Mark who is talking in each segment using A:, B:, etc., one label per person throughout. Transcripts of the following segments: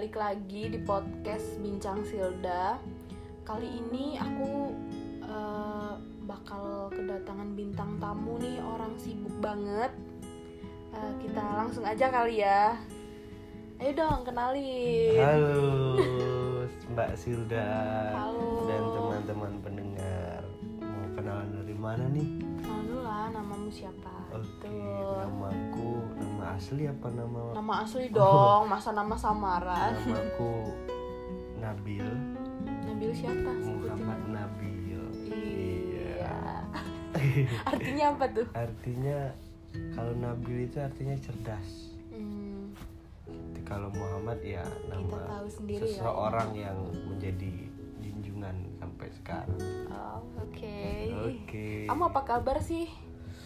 A: balik lagi di podcast Bincang Silda. Kali ini aku eh, bakal kedatangan bintang tamu nih, orang sibuk banget. Eh, kita langsung aja kali ya. Ayo dong, kenalin.
B: Halo Mbak Silda
A: Halo.
B: dan teman-teman pendengar Mau kenalan dari mana nih?
A: Kenal dulu lah, namamu siapa?
B: Oke, namaku Nama asli apa nama?
A: Nama asli dong, masa nama samaran.
B: Namaku Nabil
A: Nabil siapa? Sebutin.
B: Muhammad Nabil
A: Iya. Artinya apa tuh?
B: Artinya kalau Nabil itu artinya cerdas
A: Hmm,
B: Kalau Muhammad ya nama
A: ya.
B: seseorang yang menjadi junjungan sampai sekarang
A: oh, oke.
B: Oke
A: Kamu apa kabar sih?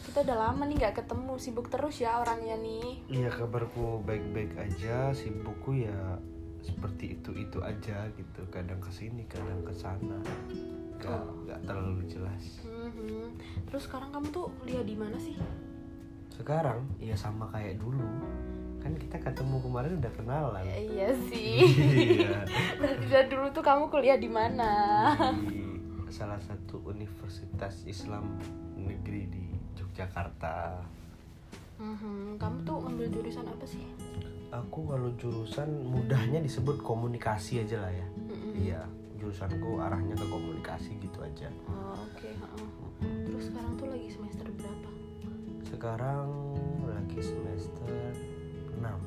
A: Kita udah lama nih nggak ketemu, sibuk terus ya orangnya nih.
B: Iya kabarku baik-baik aja, sibukku ya seperti itu itu aja gitu. Kadang ke sini, kadang ke sana, gak gak terlalu jelas.
A: Mhm. Terus sekarang kamu tuh kuliah di mana sih?
B: Sekarang ya sama kayak dulu, kan kita ketemu kemarin udah kenalan.
A: Ya, iya sih.
B: Iya.
A: Berarti dari dulu tuh kamu kuliah di mana?
B: Di salah satu universitas Islam negeri di Yogyakarta.
A: Mhm. Kamu tuh ngambil jurusan apa sih?
B: Aku kalau jurusan mudahnya disebut komunikasi aja lah ya.
A: Mhm.
B: Iya, jurusanku arahnya ke komunikasi gitu aja.
A: Oh, Oke. heeh. Terus sekarang tuh lagi semester berapa?
B: Sekarang lagi semester 6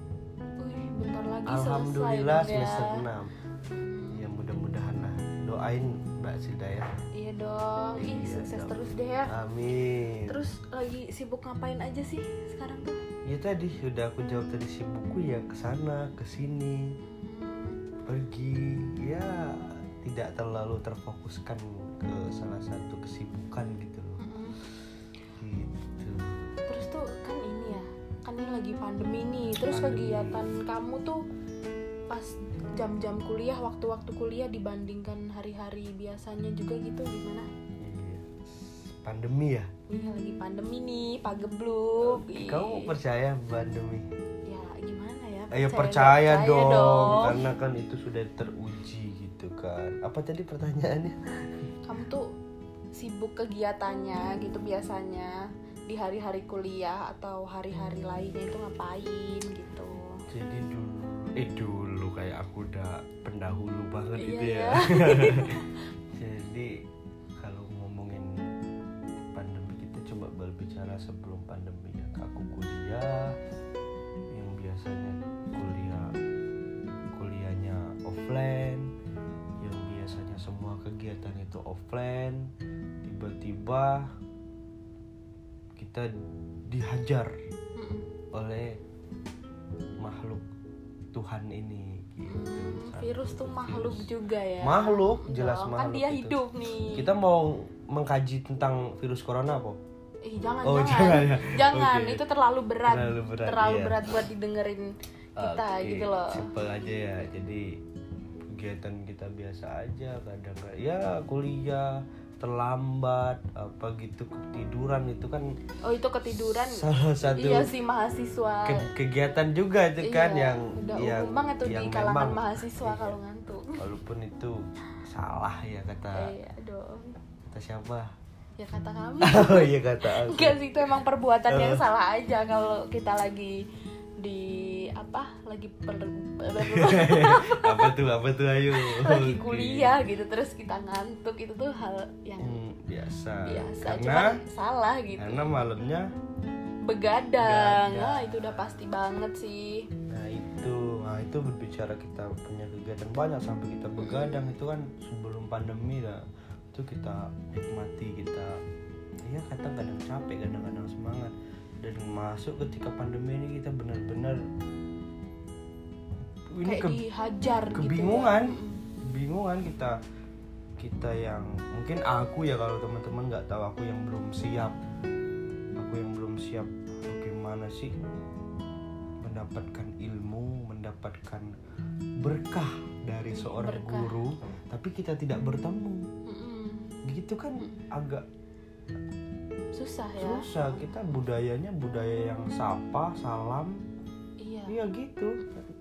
A: Wih, bentar lagi
B: Alhamdulillah
A: selesai ya.
B: semester 6 Ya mudah-mudahan lah Doain Mbak Silda ya
A: Iya dong. Ih,
B: Iya
A: sukses
B: dong.
A: terus deh ya.
B: Amin
A: Terus lagi sibuk ngapain aja sih sekarang tuh?
B: Ya tadi udah aku jawab tadi sibukku ya ke sana ke sini Pergi Ya tidak terlalu terfokuskan ke salah satu kesibukan gitu loh. Gitu
A: Terus tuh kan ini ya, kan ini lagi pandemi nih. Terus
B: Pandemi.
A: kegiatan kamu tuh pas jam-jam kuliah, waktu-waktu kuliah dibandingkan hari-hari biasanya juga gitu gimana?
B: Iya. Pandemi ya
A: Iya lagi pandemi nih, pagebluk. Ih.
B: Kamu percaya pandemi?
A: Ya gimana ya?
B: Ayo
A: nggak
B: percaya, dong,
A: dong.
B: karena kan itu sudah teruji gitu kan. Apa tadi pertanyaannya?
A: Kamu tuh sibuk kegiatannya gitu biasanya di hari-hari kuliah atau hari-hari lainnya itu ngapain gitu?
B: Jadi dulu, eh dulu kayak aku udah pendahulu banget
A: Iya,
B: gitu
A: iya.
B: ya. Jadi kalau ngomongin pandemi kita coba berbicara sebelum pandemi ya. Aku kuliah yang biasanya kuliah kuliahnya offline yang biasanya semua kegiatan itu offline tiba-tiba kita dihajar oleh makhluk Tuhan ini gitu.
A: Virus tuh makhluk
B: virus.
A: juga ya.
B: Makhluk, jelas
A: Dong,
B: makhluk.
A: Kan dia
B: itu.
A: hidup nih.
B: Kita mau mengkaji tentang virus corona apa?
A: Ih, jangan
B: Oh,
A: jangan.
B: jangan ya?
A: Jangan,
B: Oke.
A: itu terlalu berat.
B: Terlalu berat, iya.
A: berat buat didengerin kita
B: Oke,
A: gitu loh.
B: Simpel aja ya. Jadi kegiatan kita biasa aja kadang ya kuliah terlambat apa gitu ketiduran itu kan
A: Oh, itu ketiduran.
B: salah satu
A: Iya sih mahasiswa.
B: ke- kegiatan juga itu kan
A: Iya,
B: yang
A: udah
B: yang
A: umum banget tuh
B: yang
A: di kalangan
B: memang-
A: mahasiswa
B: Iya.
A: kalau ngantuk.
B: walaupun itu salah ya kata
A: Iya dong.
B: kata siapa
A: Ya kata kamu.
B: oh iya kata aku
A: Enggak sih itu emang perbuatan yang salah aja kalau kita lagi di apa lagi per,
B: apa tuh apa tuh ayo.
A: lagi kuliah gitu terus kita ngantuk itu tuh hal yang
B: Hmm, biasa.
A: biasa
B: karena
A: cuman salah gitu.
B: karena malamnya
A: begadang. Nah itu udah pasti banget sih.
B: Nah itu. Nah itu berbicara kita punya kegiatan banyak sampai kita begadang itu kan sebelum pandemi lah. Itu kita nikmati kita ya kadang-kadang capek kadang-kadang dan masuk ketika pandemi ini kita benar-benar ini
A: kayak
B: ke,
A: dihajar
B: kebingungan
A: gitu ya.
B: bingungan kita kita yang mungkin aku ya kalau teman-teman nggak tahu aku yang belum siap. Aku yang belum siap bagaimana sih mendapatkan ilmu mendapatkan berkah dari
A: Iya,
B: seorang
A: berkah.
B: guru tapi kita tidak bertemu. Gitu kan agak
A: susah ya.
B: Susah. Kita budayanya budaya yang sapa salam.
A: Iya.
B: Iya gitu.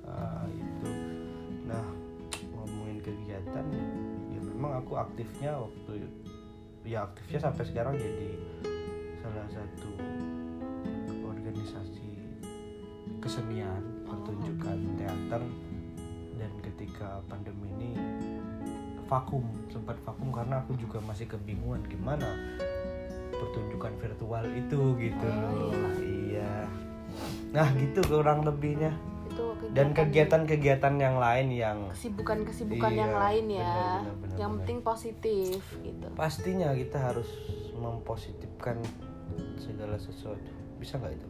B: Nah, itu kegiatan ya memang aku aktifnya waktu ya aktifnya sampai sekarang jadi salah satu organisasi kesenian
A: Oh,
B: pertunjukan teater. Dan ketika pandemi ini vakum sempat vakum karena aku juga masih kebingungan gimana pertunjukan virtual itu gitu
A: Oh,
B: loh. iya. Nah gitu kurang lebihnya.
A: Itu
B: dan kegiatan-kegiatan yang lain yang
A: kesibukan-kesibukan
B: Iya,
A: yang lain ya.
B: benar, benar, benar,
A: yang
B: benar.
A: penting positif gitu.
B: Pastinya kita harus mempositifkan segala sesuatu. Bisa nggak itu?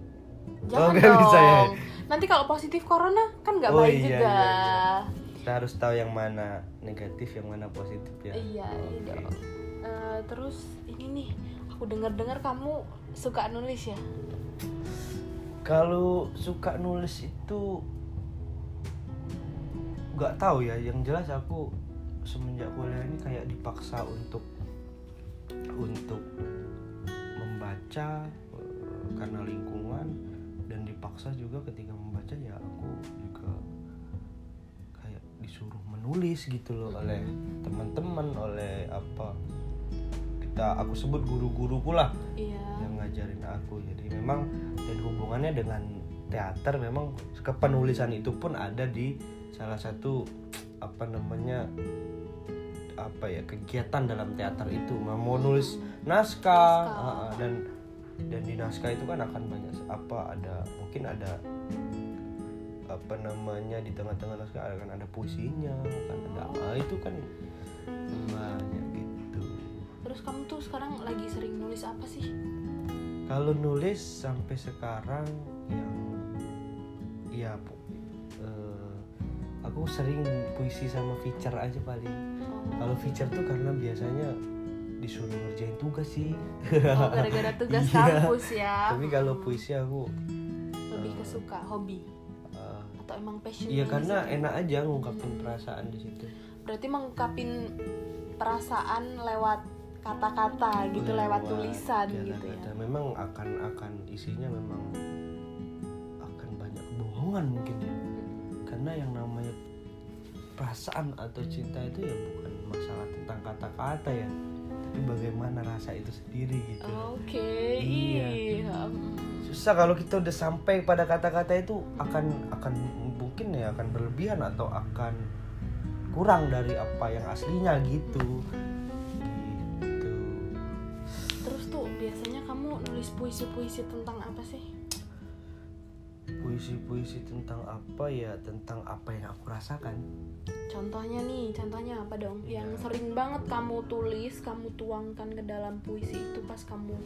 A: Jangan
B: nggak
A: dong.
B: bisa ya?
A: nanti kalau positif corona kan nggak
B: Oh,
A: baik
B: iya,
A: juga.
B: iya, kita harus tahu yang mana negatif yang mana positif ya.
A: Iya iya
B: Oke.
A: dong. Eh, terus ini nih aku dengar-dengar kamu suka nulis ya?
B: Kalau suka nulis itu nggak tahu ya. Yang jelas aku semenjak kuliah ini kayak dipaksa untuk untuk membaca eh, karena lingkungan. Dan dipaksa juga ketika membaca ya aku juga kayak disuruh menulis gitu loh oleh teman-teman oleh apa kita aku sebut guru-guruku lah
A: iya.
B: yang ngajarin aku. Jadi memang dan hubungannya dengan teater memang kepenulisan itu pun ada di salah satu apa namanya apa ya kegiatan dalam teater itu. Mau nulis naskah
A: Naskah.
B: ah, ah, dan dan di naskah itu kan akan banyak apa ada mungkin ada apa namanya di tengah-tengah naskah akan ada puisinya akan ada ah, itu kan banyak
A: terus kamu tuh sekarang lagi sering nulis apa sih
B: Kalau nulis sampai sekarang yang ya eh, aku sering puisi sama feature aja paling.
A: oh,
B: Kalau feature tuh karena biasanya disuruh ngerjain tugas sih.
A: oh, gara-gara tugas
B: Iya.
A: kampus ya
B: Tapi kalau puisi aku
A: lebih ke suka hobi
B: eh,
A: atau emang passion
B: iya karena enak aja ngungkapin perasaan di situ.
A: berarti mengungkapin perasaan lewat kata-kata gitu lewat, tulisan gitu ya.
B: Memang akan akan isinya memang akan banyak kebohongan mungkin ya. Karena yang namanya perasaan atau cinta itu ya bukan masalah tentang kata-kata ya, tapi bagaimana rasa itu sendiri gitu.
A: oke
B: Iya.
A: iya.
B: Susah kalau kita udah sampai pada kata-kata itu akan akan mungkin ya akan berlebihan atau akan kurang dari apa yang aslinya. Gitu.
A: Nulis puisi-puisi tentang apa sih?
B: Puisi-puisi tentang apa ya? Tentang apa yang aku rasakan.
A: Contohnya nih contohnya apa dong? Yang
B: Iya.
A: sering banget kamu tulis kamu tuangkan ke dalam puisi itu pas kamu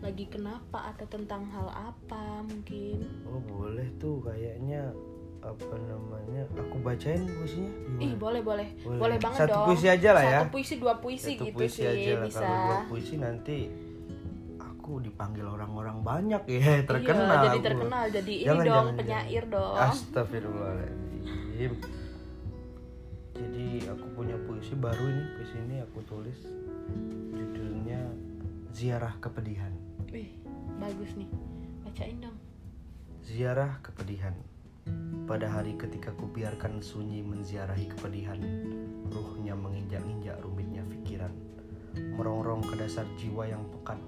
A: lagi kenapa atau tentang hal apa mungkin?
B: Oh boleh tuh kayaknya. Apa namanya? Aku bacain puisinya.
A: Ih boleh boleh.
B: Boleh.
A: boleh banget
B: Satu
A: dong.
B: puisi aja lah ya.
A: satu puisi dua puisi
B: Satu
A: gitu
B: puisi
A: sih
B: aja lah.
A: bisa.
B: Kalau dua puisi nanti aku dipanggil orang-orang banyak ya terkenal
A: iya, jadi
B: aku.
A: terkenal jadi ini
B: Jangan,
A: dong
B: jangan,
A: penyair
B: jangan.
A: dong.
B: Astagfirullahaladzim. Jadi aku punya puisi baru ini Puisi ini aku tulis. Judulnya Ziarah Kepedihan.
A: Wih, bagus nih. Bacain dong.
B: Ziarah Kepedihan. Pada hari ketika ku biarkan sunyi menziarahi kepedihan Ruhnya menginjak-injak rumitnya pikiran Merongrong ke dasar jiwa yang pekat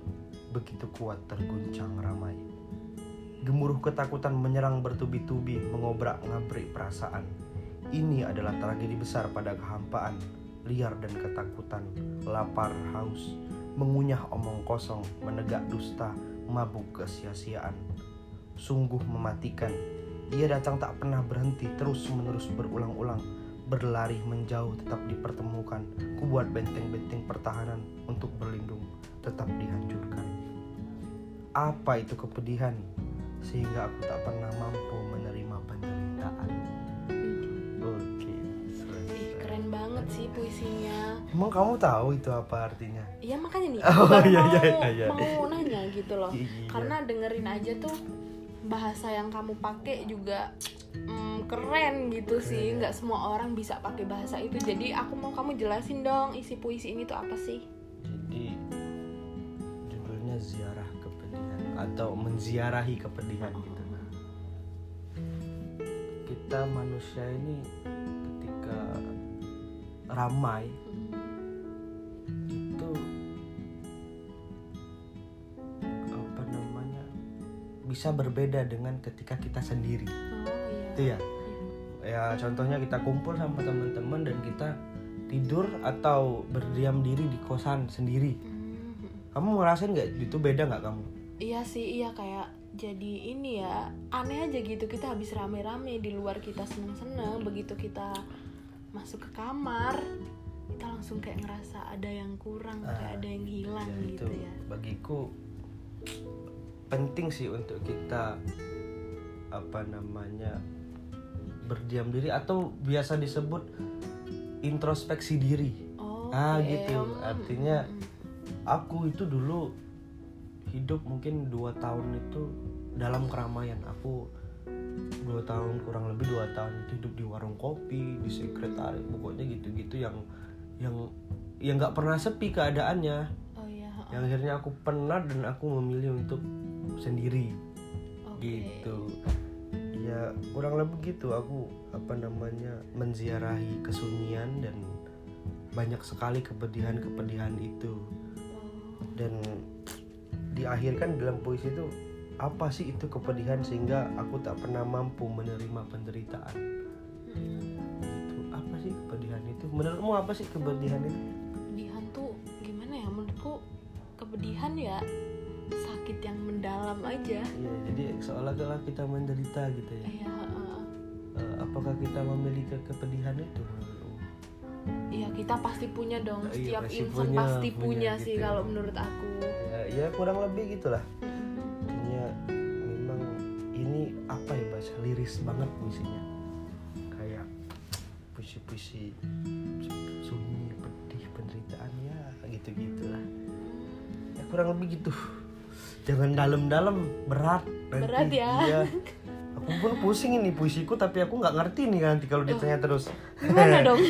B: Begitu kuat terguncang ramai. Gemuruh ketakutan menyerang bertubi-tubi Mengobrak-ngabrik perasaan. Ini adalah tragedi besar pada kehampaan Liar dan ketakutan Lapar, haus Mengunyah omong kosong Menegak dusta Mabuk kesia-siaan. Sungguh mematikan. Ia datang tak pernah berhenti Terus menerus berulang-ulang Berlari menjauh tetap dipertemukan Kubuat benteng-benteng pertahanan Untuk berlindung tetap dihancurkan Apa itu kepedihan Sehingga aku tak pernah mampu menerima penderitaan Oke
A: Ih,
B: selesai.
A: keren banget sih puisinya
B: Emang kamu tahu itu apa artinya?
A: Iya makanya nih,
B: Oh, iya, iya, iya, iya.
A: mau nanya gitu loh.
B: Iya.
A: Karena dengerin aja tuh bahasa yang kamu pakai juga mm, keren gitu
B: Keren,
A: sih.
B: ya.
A: Nggak semua orang bisa pakai bahasa itu. Jadi aku mau kamu jelasin dong isi puisi ini tuh apa sih?
B: Jadi judulnya ziarah atau menziarahi kepedihan gitu. Kita manusia ini ketika ramai itu apa namanya bisa berbeda dengan ketika kita sendiri.
A: Oh iya
B: itu ya. Ya contohnya kita kumpul sama teman-teman dan kita tidur atau berdiam diri di kosan sendiri. Kamu ngerasain nggak? Itu beda nggak kamu
A: iya sih iya kayak jadi ini ya aneh aja gitu kita habis rame-rame di luar kita seneng-seneng begitu kita masuk ke kamar kita langsung kayak ngerasa ada yang kurang
B: Ah,
A: kayak ada yang hilang
B: Ya,
A: gitu
B: itu
A: ya
B: bagiku penting sih untuk kita apa namanya berdiam diri atau biasa disebut introspeksi diri
A: oh
B: Ah,
A: oke.
B: gitu.
A: Hmm,
B: Artinya-
A: hmm,
B: aku itu dulu hidup mungkin dua tahun itu dalam keramaian. Aku dua tahun kurang lebih dua tahun itu hidup di warung kopi di sekretariat pokoknya gitu-gitu yang yang yang nggak pernah sepi keadaannya.
A: Oh iya
B: yang akhirnya aku penat dan aku memilih untuk sendiri.
A: Oke.
B: gitu. Ya kurang lebih gitu. Aku apa namanya menziarahi kesunyian dan banyak sekali kepedihan-kepedihan itu.
A: Oh,
B: dan diakhirkan dalam puisi itu apa sih itu kepedihan sehingga aku tak pernah mampu menerima penderitaan
A: hmm.
B: itu apa sih kepedihan itu menurutmu apa sih kepedihan itu
A: kepedihan tuh gimana ya menurutku kepedihan ya sakit yang mendalam aja
B: Iya, jadi seolah-olah kita menderita gitu ya.
A: iya ha-ha.
B: Eh, apakah kita memiliki kepedihan itu?
A: Iya kita pasti punya dong
B: iya,
A: setiap
B: pasti
A: insan
B: punya,
A: pasti
B: punya
A: punya,
B: gitu
A: sih
B: ya.
A: kalau menurut aku
B: Ya, kurang lebih gitulah. Artinya memang ini apa ya bahasa liris banget puisinya. Kayak puisi-puisi sunyi, pedih, penderitaan ya gitu-gitulah. Ya kurang lebih gitu. Jangan dalam-dalam berat nanti.
A: Berat ya.
B: Iya. Aku pun pusing ini puisiku tapi aku nggak ngerti nih nanti kalau ditanya terus.
A: gimana dong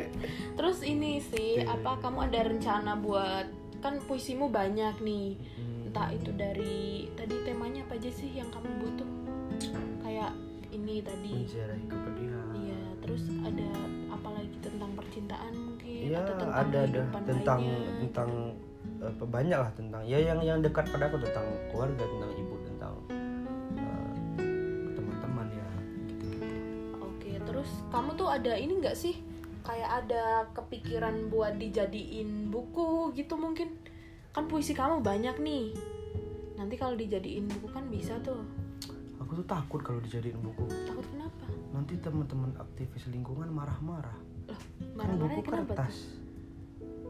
A: terus ini sih
B: Iya.
A: apa kamu ada rencana buat kan puisimu banyak nih
B: Hmm.
A: entah itu dari tadi temanya apa aja sih yang kamu butuh kayak ini tadi iya terus ada apa lagi tentang percintaan mungkin
B: Iya
A: atau tentang
B: ada ada tentang
A: lainnya.
B: tentang apa banyak lah tentang ya yang yang dekat pada aku tentang keluarga tentang ibu tentang eh, teman-teman ya gitu-gitu.
A: Oke, terus kamu tuh ada ini nggak sih? Kayak ada kepikiran buat dijadiin buku gitu mungkin? Kan puisi kamu banyak nih. Nanti kalau dijadiin buku kan bisa tuh.
B: Aku tuh takut kalau dijadiin buku.
A: Takut kenapa?
B: Nanti teman-teman aktivis lingkungan marah-marah.
A: Loh,
B: Kan
A: marah-marahnya
B: buku kertas.
A: tuh?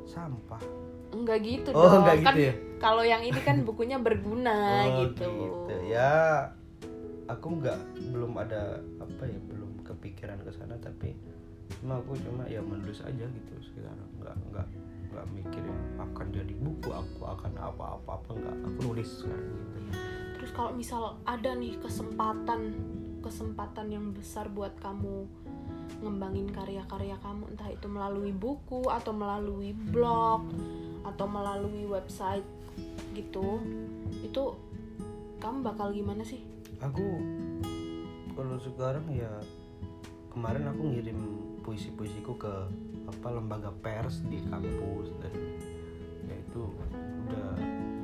B: Sampah.
A: Enggak gitu
B: Oh,
A: dong.
B: enggak
A: kan
B: gitu ya?
A: kalau yang ini kan bukunya berguna
B: Oh,
A: gitu.
B: Ya, aku nggak belum ada apa ya belum kepikiran ke sana tapi cuma aku cuma ya menulis aja gitu sekarang nggak nggak nggak mikirin akan jadi buku aku akan apa-apa apa nggak. Aku nulis sekarang gitu.
A: Terus kalau misal ada nih kesempatan kesempatan yang besar buat kamu ngembangin karya-karya kamu entah itu melalui buku atau melalui blog atau melalui website gitu itu kamu bakal gimana sih?
B: Aku kalau sekarang ya kemarin aku ngirim puisi-puisiku ke apa lembaga pers di kampus dan ya itu udah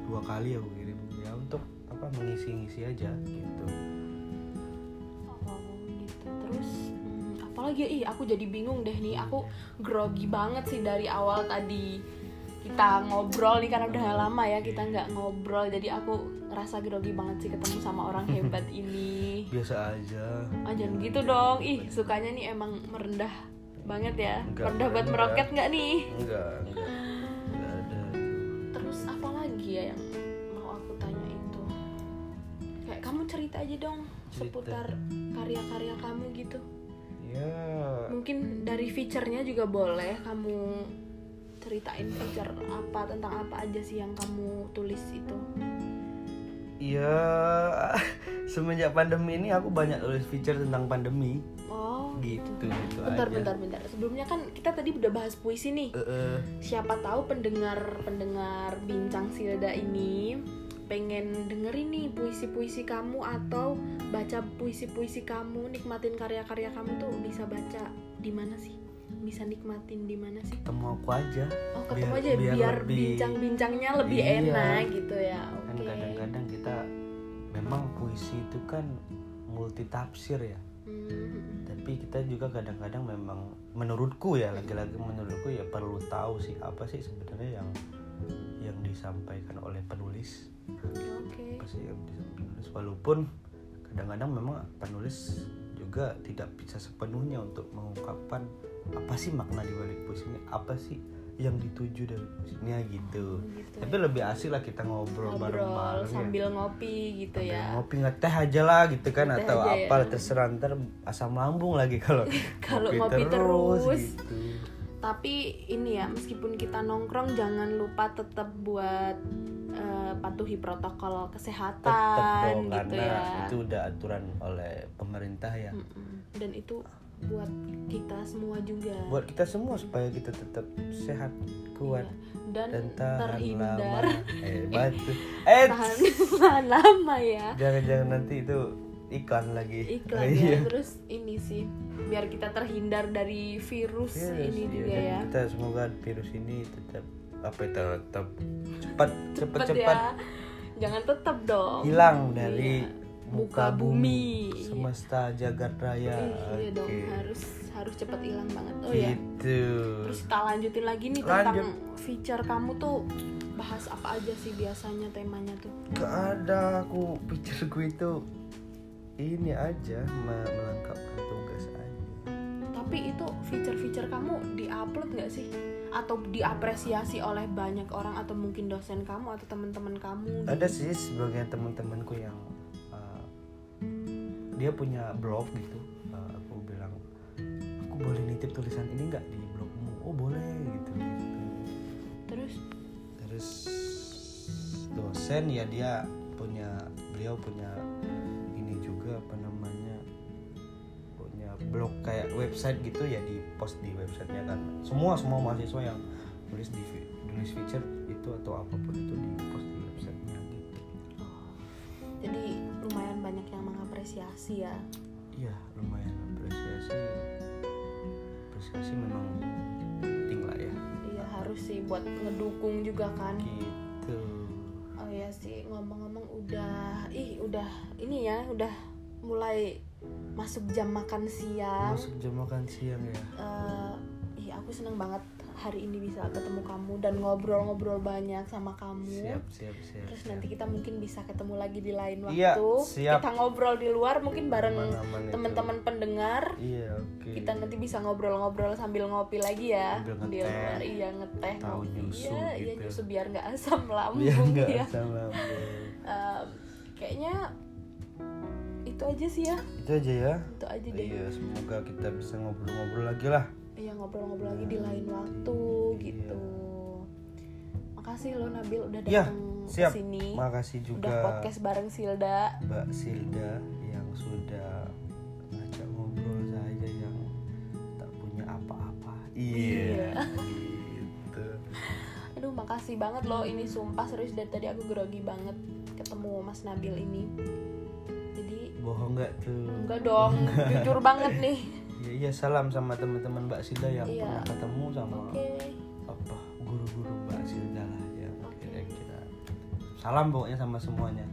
B: dua kali aku kirim. Ya untuk apa mengisi-ngisi aja gitu.
A: Oh gitu. Terus hmm, apalagi ih aku jadi bingung deh nih. Aku grogi banget sih dari awal tadi kita ngobrol nih karena udah lama ya kita nggak ngobrol jadi aku ngerasa grogi banget sih ketemu sama orang hebat ini.
B: Biasa aja.
A: Jangan gitu dong. Ih sukanya nih emang merendah banget ya.
B: Enggak
A: merendah buat meroket nggak nih?
B: Enggak enggak. Enggak ada.
A: Terus apa lagi ya yang mau aku tanya itu? Kayak kamu cerita aja dong
B: Cerita.
A: seputar karya-karya kamu gitu.
B: Ya.
A: Mungkin dari feature-nya juga boleh kamu ceritain feature apa tentang apa aja sih yang kamu tulis itu?
B: Ya semenjak pandemi ini aku banyak tulis feature tentang pandemi.
A: Oh
B: gitu gitu.
A: bentar
B: aja.
A: bentar bentar. Sebelumnya kan kita tadi udah bahas puisi nih.
B: Eh, eh.
A: siapa tahu pendengar pendengar bincang Silda ini pengen dengerin nih puisi-puisi kamu atau baca puisi-puisi kamu nikmatin karya-karya kamu tuh bisa baca di mana sih bisa nikmatin di mana sih?
B: Ketemu aku aja.
A: Oh ketemu
B: Biar-
A: aja
B: biar
A: biar,
B: lebih-
A: bincang-bincangnya lebih
B: Iya.
A: enak gitu ya
B: kan
A: oke.
B: kadang-kadang kita memang puisi itu kan multi tafsir ya.
A: Hmm,
B: tapi kita juga kadang-kadang memang menurutku ya lagi-lagi menurutku ya perlu tahu sih apa sih sebenarnya yang yang disampaikan oleh penulis.
A: Oke.
B: Apa sih yang disampaikan penulis? Walaupun kadang-kadang memang penulis juga tidak bisa sepenuhnya untuk mengungkapkan apa sih makna di balik puisi ini apa sih yang dituju dari puisinya gitu
A: gitu
B: tapi lebih asik lah kita ngobrol,
A: ngobrol
B: bareng-bareng ya.
A: sambil ngopi gitu
B: Sambil
A: ya
B: ngopi ngeteh aja lah gitu kan
A: Ngeteh
B: atau apa
A: ya.
B: terserah ntar asam lambung lagi kalau
A: Kalau ngopi terus.
B: gitu.
A: tapi ini ya meskipun kita nongkrong jangan lupa tetap buat eh, patuhi protokol kesehatan
B: tetep dong
A: gitu
B: karena
A: ya
B: itu udah aturan oleh pemerintah ya
A: Mm-mm. dan itu buat kita semua juga.
B: Buat kita semua supaya kita tetap sehat kuat
A: Iya. dan,
B: dan tahan
A: terhindar.
B: lama. Eh batu eh
A: tahan, tahan lama ya.
B: Jangan-jangan nanti itu iklan lagi.
A: Iklan
B: Oh,
A: ya.
B: iya.
A: terus ini sih biar kita terhindar dari virus
B: Virus,
A: ini
B: iya.
A: juga
B: Dan
A: ya.
B: kita semoga virus ini tetap apa itu tetap cepat cepat
A: Cepet
B: cepat
A: ya. Jangan tetap dong.
B: hilang dari
A: Iya.
B: Muka bumi,
A: bumi.
B: semesta jagat raya.
A: Ih, iya dong
B: Oke.
A: harus harus cepat hilang banget. Oh ya
B: gitu.
A: Terus kita lanjutin lagi nih
B: Lanjut.
A: tentang feature kamu tuh. Bahas apa aja sih biasanya temanya tuh?
B: Gak ada aku pikir gue itu ini aja me- melengkapkan tugas aja.
A: Tapi itu feature-feature kamu diupload nggak sih? Atau diapresiasi oleh banyak orang atau mungkin dosen kamu atau teman-teman kamu
B: ada sih sebagian teman-temanku yang dia punya blog gitu. Uh, aku bilang aku boleh nitip tulisan ini nggak di blogmu? Oh boleh gitu. Gitu
A: terus?
B: Terus dosen ya dia punya beliau punya ini juga apa namanya punya blog kayak website gitu ya di post di websitenya kan. Semua semua mahasiswa yang tulis di tulis feature itu atau apa pun itu di
A: mengapresiasi ya?
B: Iya lumayan apresiasi. Apresiasi memang penting lah ya.
A: Iya harus sih buat ngedukung juga kan.
B: Gitu.
A: Oh ya sih ngomong-ngomong udah ih udah ini ya udah mulai masuk jam makan siang.
B: Masuk jam makan siang ya.
A: Eh, ih aku seneng banget hari ini bisa ketemu kamu dan ngobrol-ngobrol banyak sama kamu.
B: Siap siap siap
A: terus
B: siap.
A: nanti kita mungkin bisa ketemu lagi di lain waktu.
B: Iya, siap.
A: kita ngobrol di luar mungkin bareng teman-teman pendengar.
B: Iya oke.
A: Kita nanti bisa ngobrol-ngobrol sambil ngopi lagi ya.
B: Sambil
A: di luar. iya ngeteh
B: Tahu
A: ngopi.
B: nyusu
A: iya iya
B: gitu.
A: nyusu biar nggak asam lambung
B: biar nggak
A: ya.
B: asam lambung.
A: Em, kayaknya itu aja sih ya.
B: Itu aja ya.
A: Itu aja deh.
B: Iya semoga kita bisa ngobrol-ngobrol lagi lah
A: iya ngobrol-ngobrol lagi di lain waktu
B: Iya.
A: gitu. Makasih lo Nabil udah
B: Iya,
A: datang
B: siap.
A: ke sini.
B: Makasih juga
A: udah podcast bareng Silda.
B: Mbak Silda yang sudah ngajak ngobrol saja yang tak punya apa-apa. Iya
A: Iya.
B: gitu.
A: Aduh makasih banget lo. Ini sumpah serius dari tadi aku grogi banget ketemu Mas Nabil ini. Jadi
B: bohong nggak tuh?
A: Enggak dong jujur banget nih
B: iya iya salam sama teman-teman Mbak Silda yang
A: Iya.
B: pernah ketemu sama
A: oke
B: apa guru-guru Mbak Silda lah yang
A: Oke.
B: kira-kira salam pokoknya sama semuanya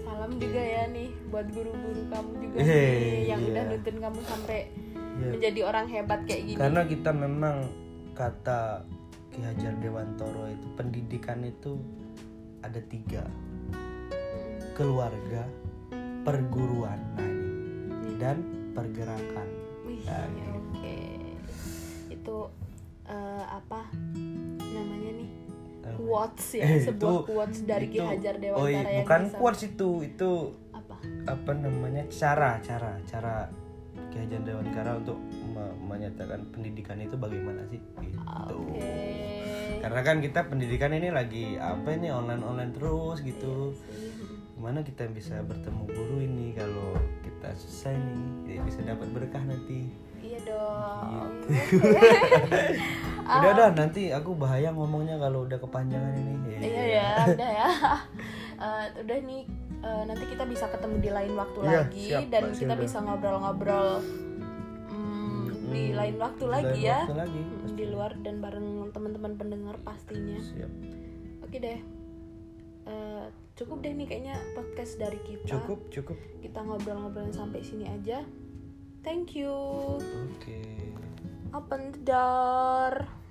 A: salam juga ya nih buat guru-guru kamu juga
B: Eh,
A: nih yang
B: iya.
A: udah nuntun kamu sampai
B: Iya.
A: menjadi orang hebat kayak gini
B: karena kita memang kata Ki Hajar Dewantoro itu pendidikan itu ada tiga
A: Mm,
B: keluarga perguruan nah ini dan pergerakan
A: Wih,
B: Nah,
A: ya
B: gitu.
A: oke. Itu eh, apa namanya nih?
B: Apa?
A: Quotes ya,
B: Eh,
A: sebuah
B: itu-
A: quotes dari Ki Hajar
B: oh,
A: Dewantara
B: iya,
A: yang
B: bukan
A: bisa-
B: quotes itu itu
A: apa?
B: apa namanya cara cara cara Ki Hajar Dewantara untuk me- menyatakan pendidikan itu bagaimana sih gitu
A: Oke.
B: karena kan kita pendidikan ini lagi apa ini online online terus gitu
A: Sih,
B: gimana kita bisa bertemu guru ini kalau kita selesai nih jadi bisa dapat berkah nanti.
A: Iya dong.
B: udah dah nanti aku bahaya ngomongnya kalau udah kepanjangan ini.
A: Iya ya, udah ya. Eh, udah nih eh, nanti kita bisa ketemu di lain waktu
B: Iya,
A: lagi
B: siap,
A: dan kita bisa ngobrol-ngobrol mm, di lain waktu lagi ya.
B: lagi,
A: Mm, di luar dan bareng teman-teman pendengar pastinya.
B: Siap.
A: Oke deh Eh, cukup deh nih kayaknya podcast dari kita.
B: Cukup cukup.
A: Kita ngobrol-ngobrol sampai sini aja. Thank you.
B: Oke.
A: Open the door